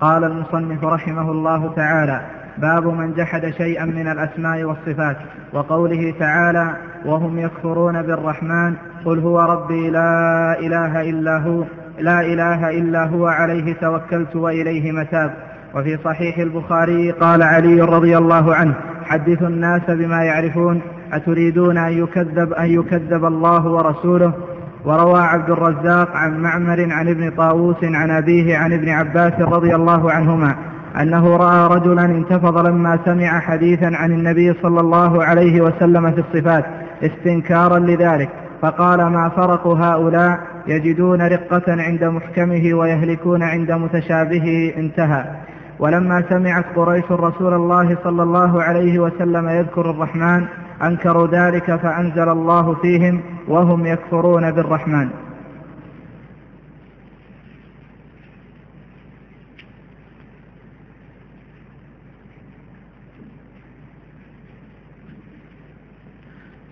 قال المصنف رحمه الله تعالى باب من جحد شيئا من الأسماء والصفات وقوله تعالى وهم يكفرون بالرحمن قل هو ربي لا إله إلا هو لا إله إلا هو عليه توكلت وإليه متاب. وفي صحيح البخاري قال علي رضي الله عنه حدثوا الناس بما يعرفون أتريدون أن يكذب أن يكذب الله ورسوله؟ وروى عبد الرزاق عن معمر عن ابن طاووس عن أبيه عن ابن عباس رضي الله عنهما أنه رأى رجلا انتفض لما سمع حديثا عن النبي صلى الله عليه وسلم في الصفات استنكارا لذلك فقال ما فرق هؤلاء؟ يجدون رقة عند محكمه ويهلكون عند متشابهه. انتهى. ولما سمعت قريش رسول الله صلى الله عليه وسلم يذكر الرحمن أنكروا ذلك فأنزل الله فيهم وهم يكفرون بالرحمن.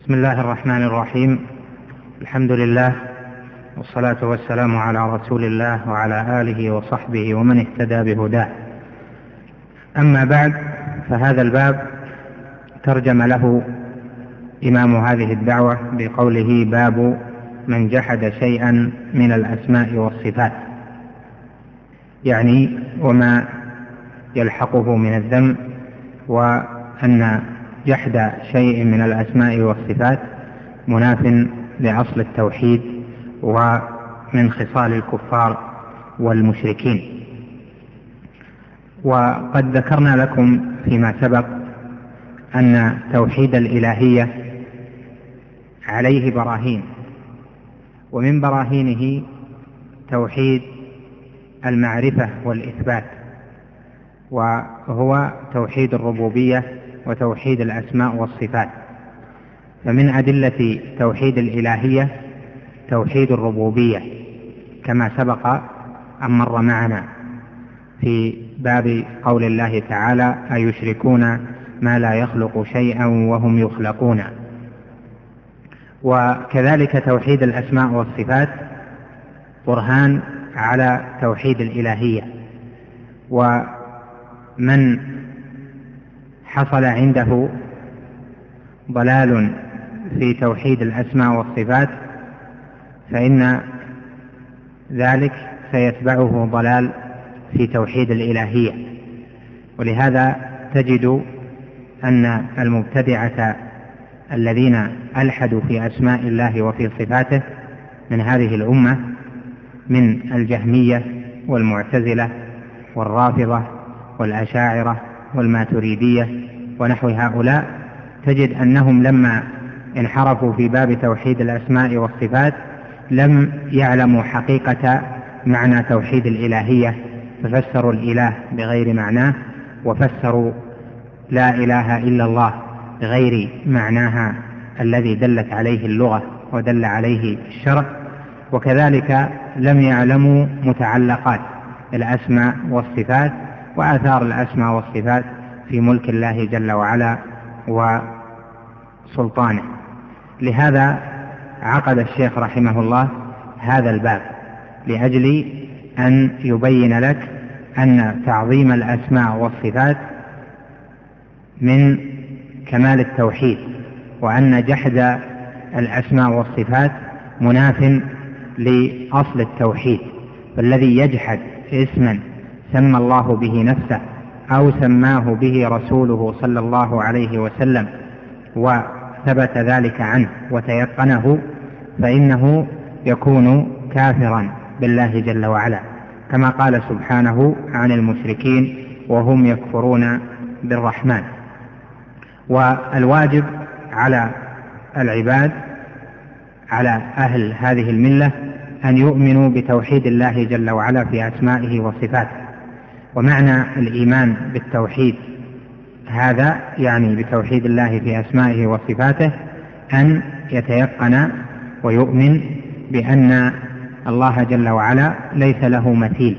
بسم الله الرحمن الرحيم الحمد لله والصلاة والسلام على رسول الله وعلى آله وصحبه ومن اهتدى بهداه أما بعد فهذا الباب ترجم له إمام هذه الدعوة بقوله باب من جحد شيئا من الأسماء والصفات. يعني وما يلحقه من الذم وأن جحد شيء من الأسماء والصفات مناف لأصل التوحيد ومن خصال الكفار والمشركين. وقد ذكرنا لكم فيما سبق أن توحيد الإلهية عليه براهين ومن براهينه توحيد المعرفة والإثبات. وهو توحيد الربوبية وتوحيد الأسماء والصفات. فمن أدلة توحيد الإلهية توحيد الربوبية كما سبق أن مر معنا في باب قول الله تعالى أيشركون ما لا يخلق شيئا وهم يخلقون؟ وكذلك توحيد الأسماء والصفات برهان على توحيد الإلهية. ومن حصل عنده ضلال في توحيد الأسماء والصفات فإن ذلك سيتبعه ضلال في توحيد الإلهية. ولهذا تجد أن المبتدعة الذين ألحدوا في أسماء الله وفي صفاته من هذه الأمة من الجهمية والمعتزلة والرافضة والأشاعرة والماتريدية ونحو هؤلاء تجد أنهم لما انحرفوا في باب توحيد الأسماء والصفات لم يعلموا حقيقة معنى توحيد الإلهية ففسروا الإله بغير معناه وفسروا لا إله إلا الله بغير معناها الذي دلت عليه اللغة ودل عليه الشرع وكذلك لم يعلموا متعلقات الأسماء والصفات وآثار الأسماء والصفات في ملك الله جل وعلا وسلطانه. لهذا عقد الشيخ رحمه الله هذا الباب لأجل أن يبين لك أن تعظيم الأسماء والصفات من كمال التوحيد وأن جحد الأسماء والصفات مناف لأصل التوحيد فالذي يجحد اسما سمى الله به نفسه أو سماه به رسوله صلى الله عليه وسلم وثبت ذلك عنه وتيقنه فإنه يكون كافرا بالله جل وعلا كما قال سبحانه عن المشركين وهم يكفرون بالرحمن والواجب على العباد على أهل هذه الملة أن يؤمنوا بتوحيد الله جل وعلا في أسمائه وصفاته. ومعنى الإيمان بالتوحيد هذا يعني بتوحيد الله في أسمائه وصفاته أن يتيقن ويؤمن بأن الله جل وعلا ليس له مثيل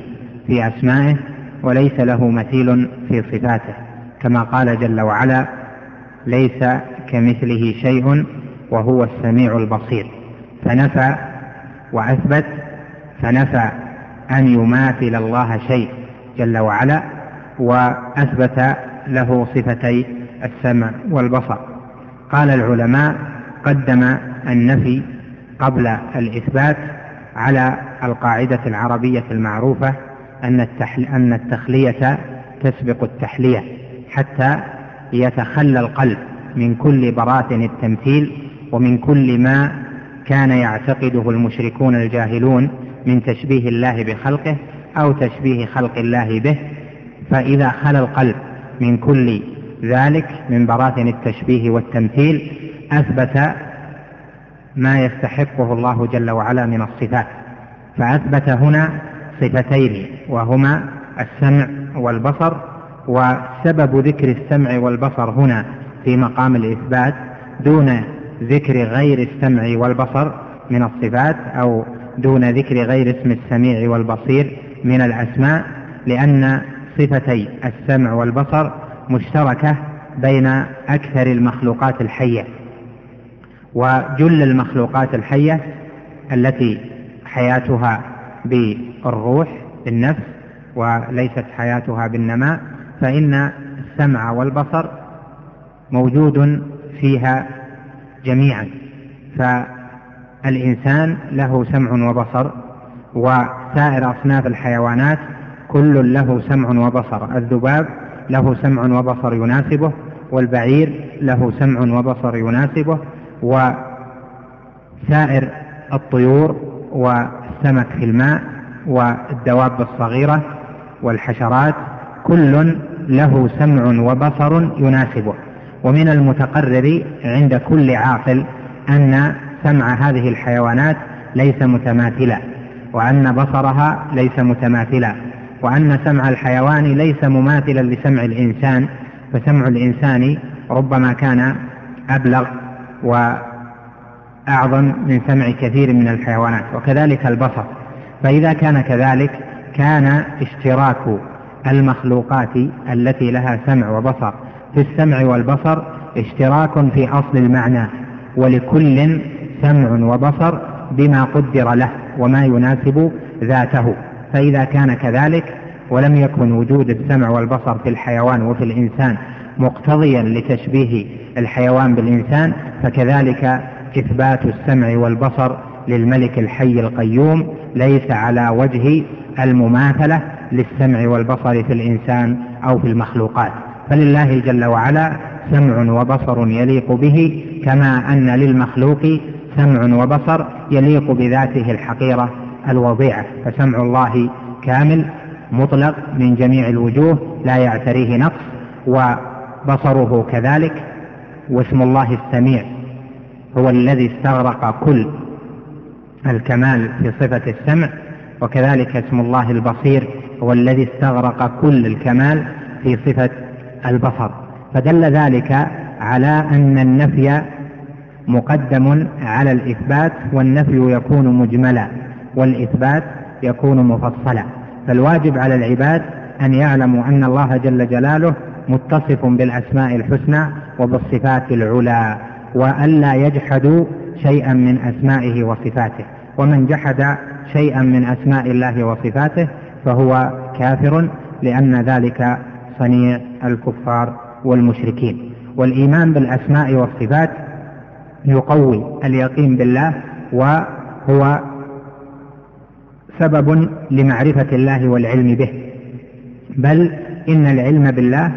في أسمائه وليس له مثيل في صفاته كما قال جل وعلا ليس كمثله شيء وهو السميع البصير. فنفى وأثبت فنفى أن يماثل الله شيء جل وعلا وأثبت له صفتي السمع والبصر. قال العلماء قدم النفي قبل الإثبات على القاعدة العربية المعروفة أن التخلية تسبق التحلية حتى يتخلى القلب من كل براثن التمثيل ومن كل ما كان يعتقده المشركون الجاهلون من تشبيه الله بخلقه أو تشبيه خلق الله به. فإذا خلا القلب من كل ذلك من براثن التشبيه والتمثيل أثبت ما يستحقه الله جل وعلا من الصفات. فأثبت هنا صفتين وهما السمع والبصر وسبب ذكر السمع والبصر هنا في مقام الإثبات دون ذكر غير السمع والبصر من الصفات أو دون ذكر غير اسم السميع والبصير من الأسماء لأن صفتي السمع والبصر مشتركة بين أكثر المخلوقات الحية. وجل المخلوقات الحية التي حياتها بالروح بالنفس وليست حياتها بالنماء فإن السمع والبصر موجود فيها جميعا فالإنسان له سمع وبصر وسائر أصناف الحيوانات كل له سمع وبصر الذباب له سمع وبصر يناسبه والبعير له سمع وبصر يناسبه وسائر الطيور والسمك في الماء والدواب الصغيرة والحشرات كل له سمع وبصر يناسبه. ومن المتقرر عند كل عاقل أن سمع هذه الحيوانات ليس متماثلا وأن بصرها ليس متماثلا وأن سمع الحيوان ليس مماثلا لسمع الإنسان. فسمع الإنسان ربما كان أبلغ وأعظم من سمع كثير من الحيوانات وكذلك البصر. فإذا كان كذلك كان اشتراك المخلوقات التي لها سمع وبصر. في السمع والبصر اشتراك في أصل المعنى ولكل سمع وبصر بما قدر له وما يناسب ذاته. فإذا كان كذلك ولم يكن وجود السمع والبصر في الحيوان وفي الإنسان مقتضيا لتشبيه الحيوان بالإنسان فكذلك إثبات السمع والبصر للملك الحي القيوم ليس على وجه المماثلة للسمع والبصر في الإنسان أو في المخلوقات. فلله جل وعلا سمع وبصر يليق به كما أن للمخلوق سمع وبصر يليق بذاته الحقيرة الوضيعة. فسمع الله كامل مطلق من جميع الوجوه لا يعتريه نقص وبصره كذلك واسم الله السميع هو الذي استغرق كل الكمال في صفة السمع وكذلك اسم الله البصير هو الذي استغرق كل الكمال في صفة البصر. فدل ذلك على أن النفي مقدم على الإثبات والنفي يكون مجملا والإثبات يكون مفصلا. فالواجب على العباد أن يعلموا أن الله جل جلاله متصف بالأسماء الحسنى وبالصفات العلى وألا يجحدوا شيئا من أسمائه وصفاته. ومن جحد شيئا من أسماء الله وصفاته فهو كافر لأن ذلك صنيع الكفار والمشركين. والإيمان بالأسماء والصفات يقوي اليقين بالله وهو سبب لمعرفة الله والعلم به. بل إن العلم بالله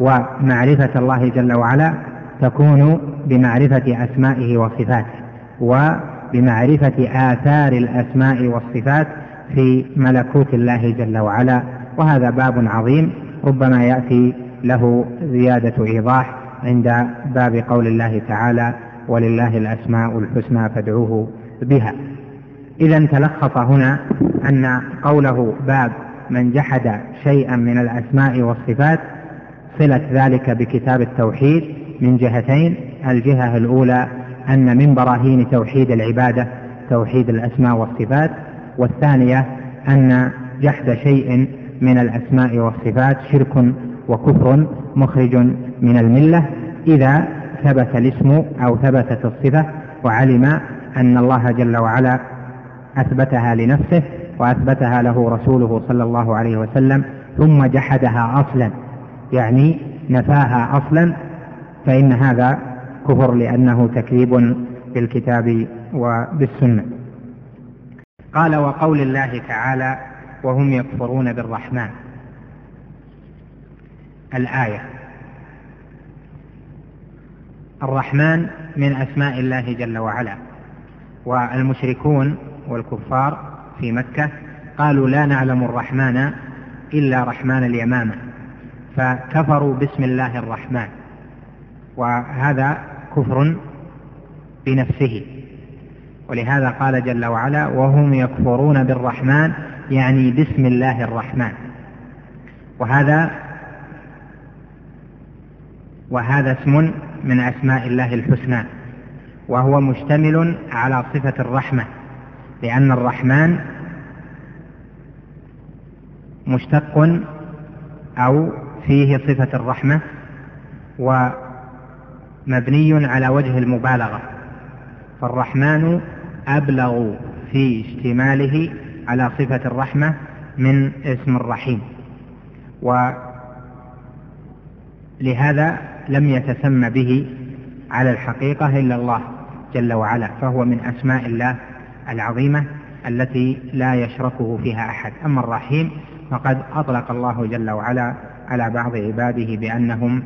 ومعرفة الله جل وعلا تكون بمعرفة أسمائه وصفاته وبمعرفة آثار الأسماء والصفات في ملكوت الله جل وعلا وهذا باب عظيم ربما يأتي له زيادة إيضاح عند باب قول الله تعالى ولله الأسماء الحسنى فادعوه بها. إذا تلخص هنا أن قوله باب من جحد شيئا من الأسماء والصفات صلة ذلك بكتاب التوحيد من جهتين الجهة الأولى أن من براهين توحيد العبادة توحيد الأسماء والصفات والثانية أن جحد شيء من الأسماء والصفات شرك وكفر مخرج من الملة إذا ثبت الاسم أو ثبتت الصفة وعلم أن الله جل وعلا أثبتها لنفسه وأثبتها له رسوله صلى الله عليه وسلم ثم جحدها أصلا يعني نفاها أصلا فإن هذا كفر لأنه تكذيب بالكتاب وبالسنة. قال وقول الله تعالى وهم يكفرون بالرحمن. الآية. الرحمن من أسماء الله جل وعلا والمشركون والكفار في مكة قالوا لا نعلم الرحمن إلا رحمن اليمامة فكفروا باسم الله الرحمن وهذا كفر بنفسه. ولهذا قال جل وعلا وهم يكفرون بالرحمن يعني باسم الله الرحمن. وهذا وهذا اسم من أسماء الله الحسنى وهو مشتمل على صفة الرحمة لأن الرحمن مشتق أو فيه صفة الرحمة ومبني على وجه المبالغة. فالرحمن أبلغ في اشتماله على صفة الرحمة من اسم الرحيم. ولهذا لم يتسمى به على الحقيقة إلا الله جل وعلا فهو من أسماء الله العظيمة التي لا يشركه فيها أحد. أما الرحيم فقد أطلق الله جل وعلا على بعض عباده بأنهم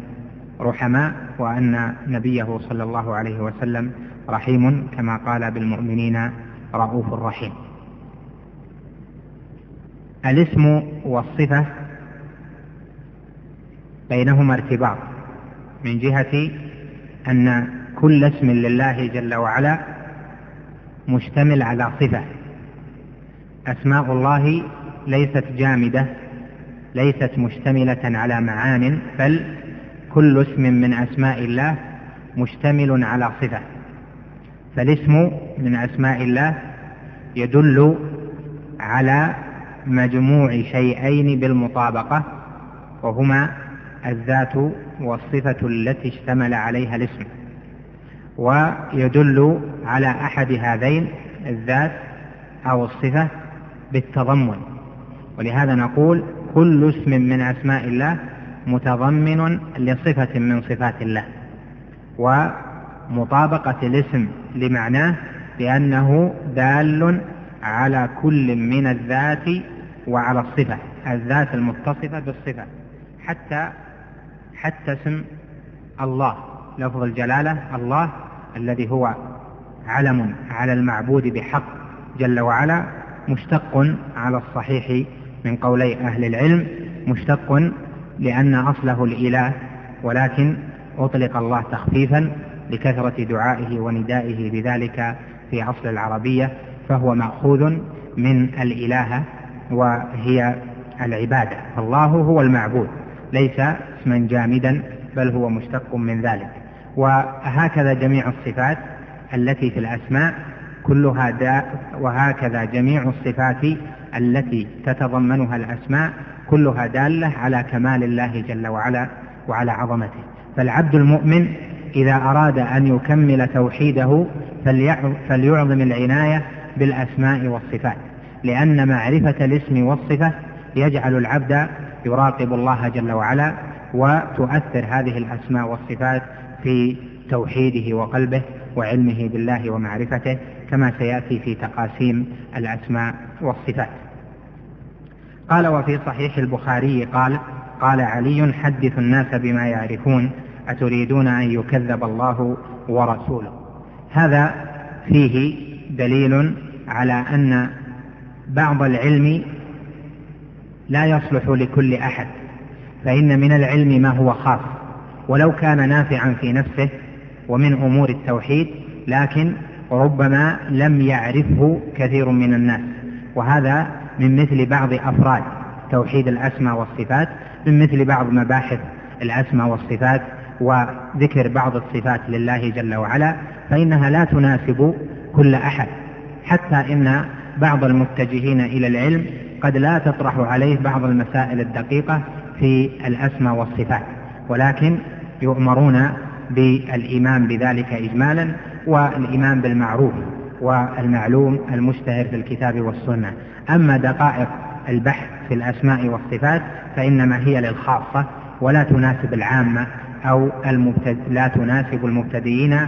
رحماء وأن نبيه صلى الله عليه وسلم رحيم كما قال بالمؤمنين رؤوف رحيم. الاسم والصفة بينهما ارتباط من جهة أن كل اسم لله جل وعلا مشتمل على صفة. أسماء الله ليست جامدة ليست مشتملة على معان بل كل اسم من أسماء الله مشتمل على صفة. فالاسم من أسماء الله يدل على مجموع شيئين بالمطابقة وهما الذات والصفة التي اشتمل عليها الاسم. ويدل على أحد هذين الذات أو الصفة بالتضمن. ولهذا نقول كل اسم من أسماء الله متضمن لصفة من صفات الله. ومطابقة الاسم لمعناه بأنه دال على كل من الذات وعلى الصفة الذات المتصفة بالصفة حتى حتى اسم الله لفظ الجلالة الله الذي هو علم على المعبود بحق جل وعلا مشتق على الصحيح من قولي أهل العلم مشتق لأن أصله الإله ولكن أطلق الله تخفيفا لكثرة دعائه وندائه بذلك في أصل العربية فهو مأخوذ من الإله وهي العبادة. الله هو المعبود ليس اسما جامدا بل هو مشتق من ذلك. وهكذا جميع الصفات التي في الأسماء كلها داء وهكذا جميع الصفات التي تتضمنها الأسماء كلها دالة على كمال الله جل وعلا وعلى عظمته. فالعبد المؤمن إذا أراد أن يكمل توحيده فليعظم العناية بالأسماء والصفات لأن معرفة الاسم والصفة يجعل العبد يراقب الله جل وعلا وتؤثر هذه الأسماء والصفات في توحيده وقلبه وعلمه بالله ومعرفته كما سيأتي في تقاسيم الأسماء والصفات. قال وفي صحيح البخاري قال قال علي حدث الناس بما يعرفون أتريدون أن يكذب الله ورسوله؟ هذا فيه دليل على أن بعض العلم لا يصلح لكل أحد فإن من العلم ما هو خاص. ولو كان نافعا في نفسه ومن أمور التوحيد لكن ربما لم يعرفه كثير من الناس. وهذا من مثل بعض أفراد توحيد الأسماء والصفات من مثل بعض مباحث الأسماء والصفات وذكر بعض الصفات لله جل وعلا فإنها لا تناسب كل أحد حتى إن بعض المتجهين إلى العلم قد لا تطرح عليه بعض المسائل الدقيقة في الأسماء والصفات ولكن يؤمرون بالإيمان بذلك إجمالا والإيمان بالمعروف والمعلوم المشتهر في الكتاب والسنة. أما دقائق والبحث في الأسماء والصفات فإنما هي للخاصة ولا تناسب العامة أو المبتد لا تناسب المبتدئين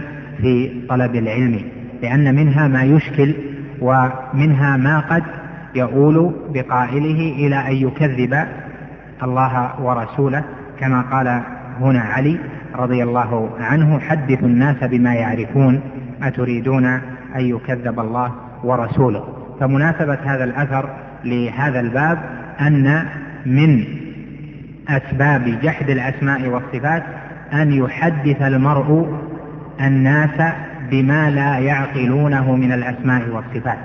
في طلب العلم لأن منها ما يشكل ومنها ما قد يؤول بقائله إلى أن يكذب الله ورسوله كما قال هنا علي رضي الله عنه حدثوا الناس بما يعرفون أتريدون أن يكذب الله ورسوله. فمناسبة هذا الأثر لهذا الباب أن من أسباب جحد الأسماء والصفات أن يحدث المرء الناس بما لا يعقلونه من الأسماء والصفات.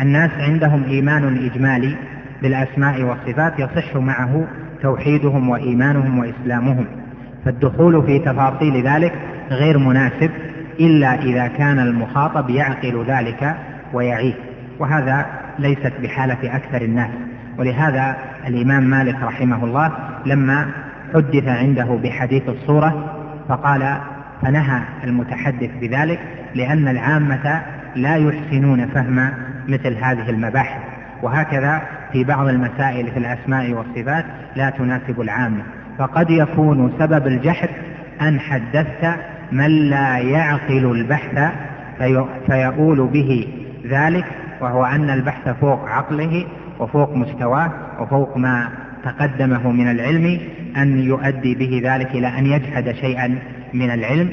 الناس عندهم إيمان إجمالي بالأسماء والصفات يصح معه توحيدهم وإيمانهم وإسلامهم. فالدخول في تفاصيل ذلك غير مناسب إلا إذا كان المخاطب يعقل ذلك ويعيه وهذا ليست بحالة أكثر الناس. ولهذا الإمام مالك رحمه الله لما حدث عنده بحديث الصورة فقال فنهى المتحدث بذلك لأن العامة لا يحسنون فهم مثل هذه المباحث. وهكذا في بعض المسائل في الأسماء والصفات لا تناسب العامة. فقد يكون سبب الجحد أن حدثت من لا يعقل البحث فيؤول به ذلك وهو أن البحث فوق عقله وفوق مستواه وفوق ما تقدمه من العلم أن يؤدي به ذلك إلى أن يجحد شيئا من العلم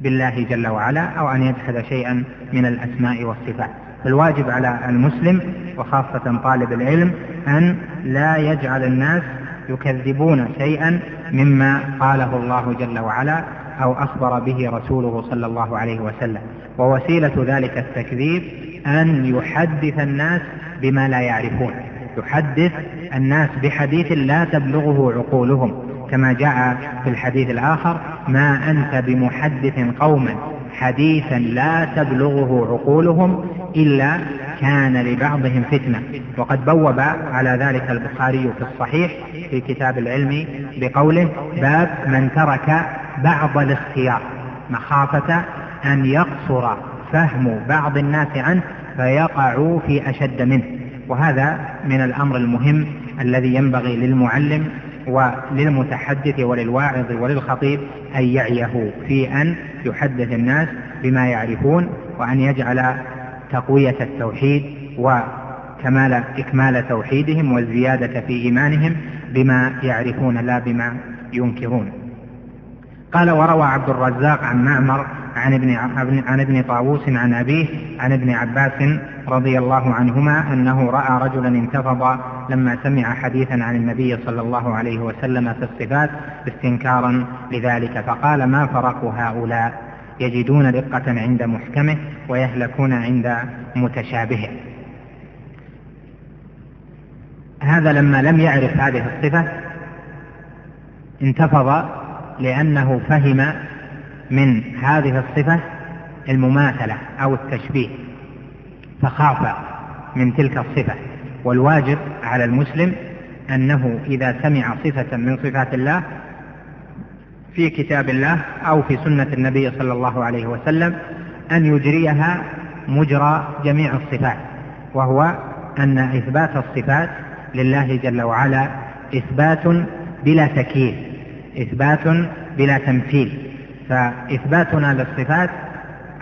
بالله جل وعلا أو أن يجحد شيئا من الأسماء والصفات. فالواجب على المسلم وخاصة طالب العلم أن لا يجعل الناس يكذبون شيئا مما قاله الله جل وعلا أو أخبر به رسوله صلى الله عليه وسلم. ووسيلة ذلك التكذيب أن يحدث الناس بما لا يعرفون. يحدث الناس بحديث لا تبلغه عقولهم كما جاء في الحديث الآخر ما أنت بمحدث قوما حديثا لا تبلغه عقولهم إلا كان لبعضهم فتنة. وقد بوب على ذلك البخاري في الصحيح في كتاب العلم بقوله باب من ترك بعض الاختيار مخافة أن يقصر فهم بعض الناس عنه فيقعوا في أشد منه. وهذا من الأمر المهم الذي ينبغي للمعلم وللمتحدث وللواعظ وللخطيب أن يعيه في أن يحدث الناس بما يعرفون وأن يجعل تقوية التوحيد وكمال إكمال توحيدهم والزيادة في إيمانهم بما يعرفون لا بما ينكرون. قال وروى عبد الرزاق عن معمر عن ابن عن ابن طاووس عن أبيه عن ابن عباس رضي الله عنهما أنه رأى رجلا انتفض لما سمع حديثا عن النبي صلى الله عليه وسلم في الصفات استنكارا لذلك فقال ما فرق هؤلاء؟ يجدون دقة عند محكمه ويهلكون عند متشابهه. هذا لما لم يعرف هذه الصفة انتفض لأنه فهم من هذه الصفة المماثلة أو التشبيه فخاف من تلك الصفة. والواجب على المسلم أنه إذا سمع صفة من صفات الله في كتاب الله أو في سنة النبي صلى الله عليه وسلم أن يجريها مجرى جميع الصفات وهو أن إثبات الصفات لله جل وعلا إثبات بلا تكييف إثبات بلا تمثيل. فإثباتنا للصفات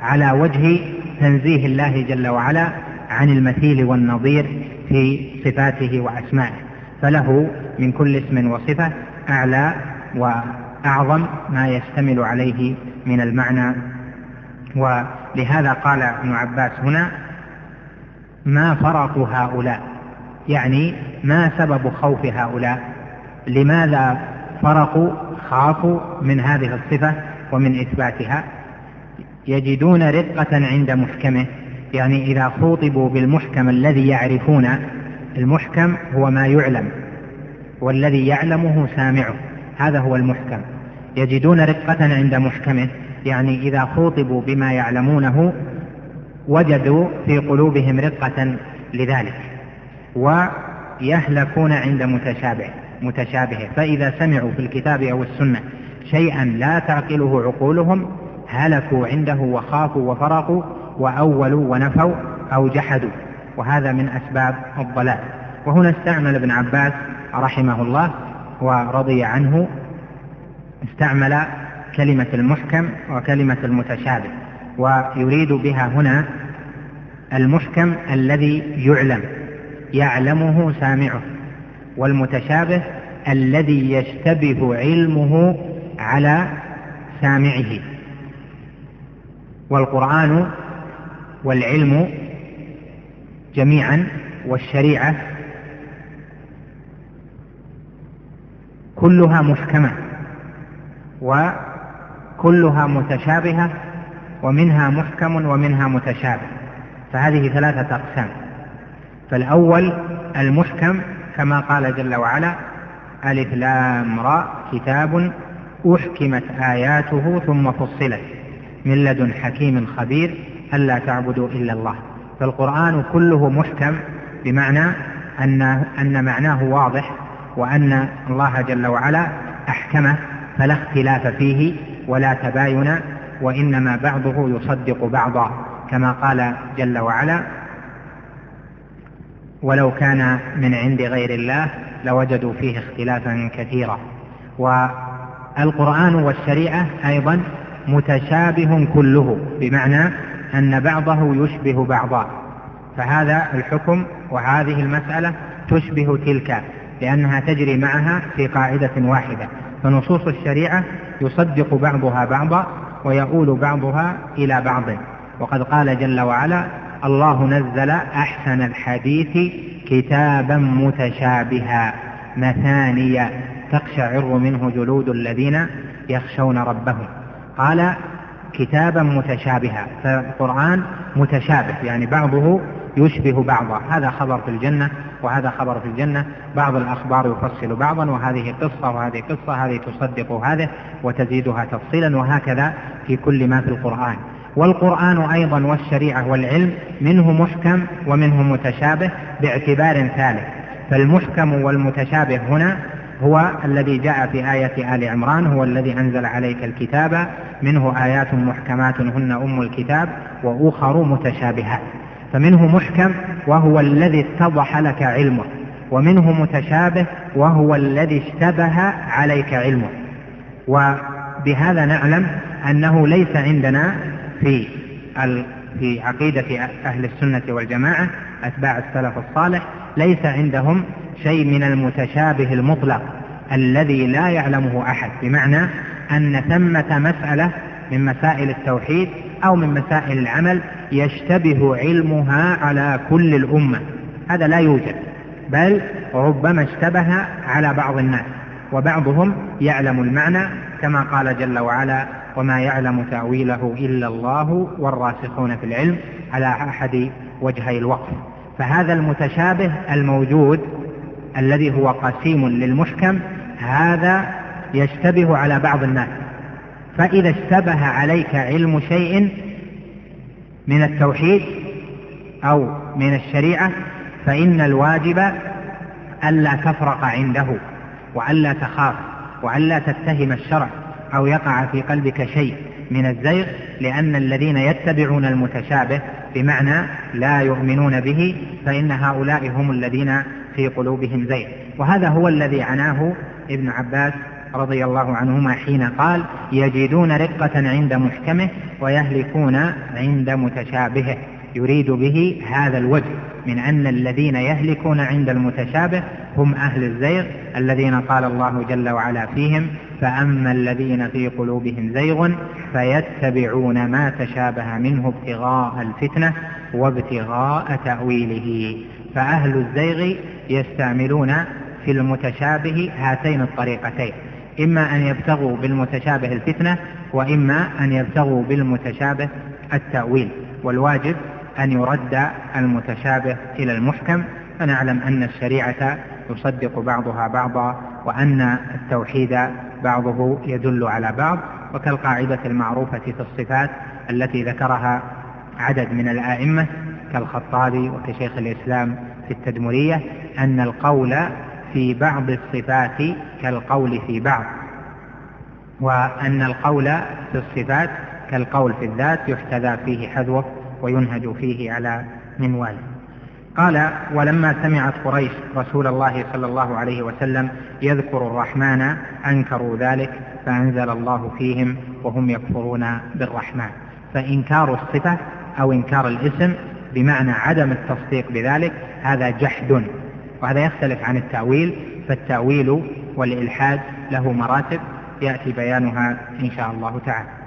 على وجه تنزيه الله جل وعلا عن المثيل والنظير في صفاته وأسمائه. فله من كل اسم وصفة أعلى وأعظم ما يشتمل عليه من المعنى. ولهذا قال ابن عباس هنا ما فرط هؤلاء؟ يعني ما سبب خوف هؤلاء؟ لماذا فرقوا خافوا من هذه الصفة؟ ومن إثباتها يجدون رقة عند محكمه يعني إذا خوطبوا بالمحكم الذي يعرفون المحكم هو ما يعلم والذي يعلمه سامعه هذا هو المحكم. يجدون رقة عند محكمه يعني إذا خوطبوا بما يعلمونه وجدوا في قلوبهم رقة لذلك ويهلكون عند متشابه متشابهه. فإذا سمعوا في الكتاب أو السنة شيئا لا تعقله عقولهم هلكوا عنده وخافوا وفرقوا وأولوا ونفوا أو جحدوا. وهذا من أسباب الضلال. وهنا استعمل ابن عباس رحمه الله ورضي عنه استعمل كلمة المحكم وكلمة المتشابه ويريد بها هنا المحكم الذي يعلم يعلمه سامعه والمتشابه الذي يشتبه علمه على سامعه. والقرآن والعلم جميعا والشريعة كلها محكمة وكلها متشابهة ومنها محكم ومنها متشابه. فهذه ثلاثة أقسام. فالأول المحكم كما قال جل وعلا ألف لام را كتاب أحكمت آياته ثم فصلت من لدن حكيم خبير ألا تعبدوا إلا الله. فالقرآن كله محكم بمعنى أن أن معناه واضح وأن الله جل وعلا أحكمه فلا اختلاف فيه ولا تباين وإنما بعضه يصدق بعضا. كما قال جل وعلا ولو كان من عند غير الله لوجدوا فيه اختلافا كثيرا. والقرآن والشريعة أيضا متشابه كله بمعنى أن بعضه يشبه بعضا. فهذا الحكم وهذه المسألة تشبه تلك لأنها تجري معها في قاعدة واحدة. فنصوص الشريعة يصدق بعضها بعضا ويؤول بعضها إلى بعض. وقد قال جل وعلا الله نزل أحسن الحديث كتابا متشابها مثانيا تقشعر منه جلود الذين يخشون ربهم قال كتابا متشابها فالقرآن متشابه يعني بعضه يشبه بعضا. هذا خبر في الجنة وهذا خبر في الجنة. بعض الأخبار يفصل بعضا وهذه قصة وهذه قصة هذه تصدق هذه وتزيدها تفصيلا وهكذا في كل ما في القرآن. والقرآن أيضا والشريعة والعلم منه محكم ومنه متشابه باعتبار ثالث. فالمحكم والمتشابه هنا هو الذي جاء في آية آل عمران هو الذي أنزل عليك الكتاب منه آيات محكمات هن أم الكتاب وأخر متشابهات. فمنه محكم وهو الذي اتضح لك علمه ومنه متشابه وهو الذي اشتبه عليك علمه. وبهذا نعلم أنه ليس عندنا في في عقيدة أهل السنة والجماعة أتباع السلف الصالح ليس عندهم شيء من المتشابه المطلق الذي لا يعلمه أحد بمعنى أن ثمة مسألة من مسائل التوحيد أو من مسائل العمل يشتبه علمها على كل الأمة. هذا لا يوجد بل ربما اشتبه على بعض الناس وبعضهم يعلم المعنى كما قال جل وعلا وما يعلم تأويله إلا الله والراسخون في العلم على أحد وجهي الوقف فهذا المتشابه الموجود الذي هو قسيم للمحكم هذا يشتبه على بعض الناس. فإذا اشتبه عليك علم شيء من التوحيد أو من الشريعة فإن الواجب ألا تفرق عنده وألا تخاف وألا تتهم الشرع أو يقع في قلبك شيء من الزيغ لأن الذين يتبعون المتشابه بمعنى لا يؤمنون به فإن هؤلاء هم الذين في قلوبهم زيغ. وهذا هو الذي عناه ابن عباس رضي الله عنهما حين قال يجدون رقة عند محكمه ويهلكون عند متشابهه. يريد به هذا الوجه من أن الذين يهلكون عند المتشابه هم أهل الزيغ الذين قال الله جل وعلا فيهم فأما الذين في قلوبهم زيغ فيتبعون ما تشابه منه ابتغاء الفتنة وابتغاء تأويله. فأهل الزيغ يستعملون في المتشابه هاتين الطريقتين إما أن يبتغوا بالمتشابه الفتنة وإما أن يبتغوا بالمتشابه التأويل. والواجب أن يرد المتشابه إلى المحكم. فنعلم أن الشريعة يصدق بعضها بعضا وأن التوحيد بعضه يدل على بعض. وكالقاعدة المعروفة في الصفات التي ذكرها عدد من الآئمة كالخطابي وكشيخ الإسلام في التدمرية أن القول في بعض الصفات كالقول في بعض وأن القول في الصفات كالقول في الذات يحتذى فيه حذوة وينهج فيه على منواله قال ولما سمعت قريش رسول الله صلى الله عليه وسلم يذكر الرحمن أنكروا ذلك فأنزل الله فيهم وهم يكفرون بالرحمن. فإنكار الصفة أو إنكار الاسم بمعنى عدم التصديق بذلك هذا جحد وهذا يختلف عن التأويل فالتأويل والإلحاد له مراتب يأتي بيانها إن شاء الله تعالى.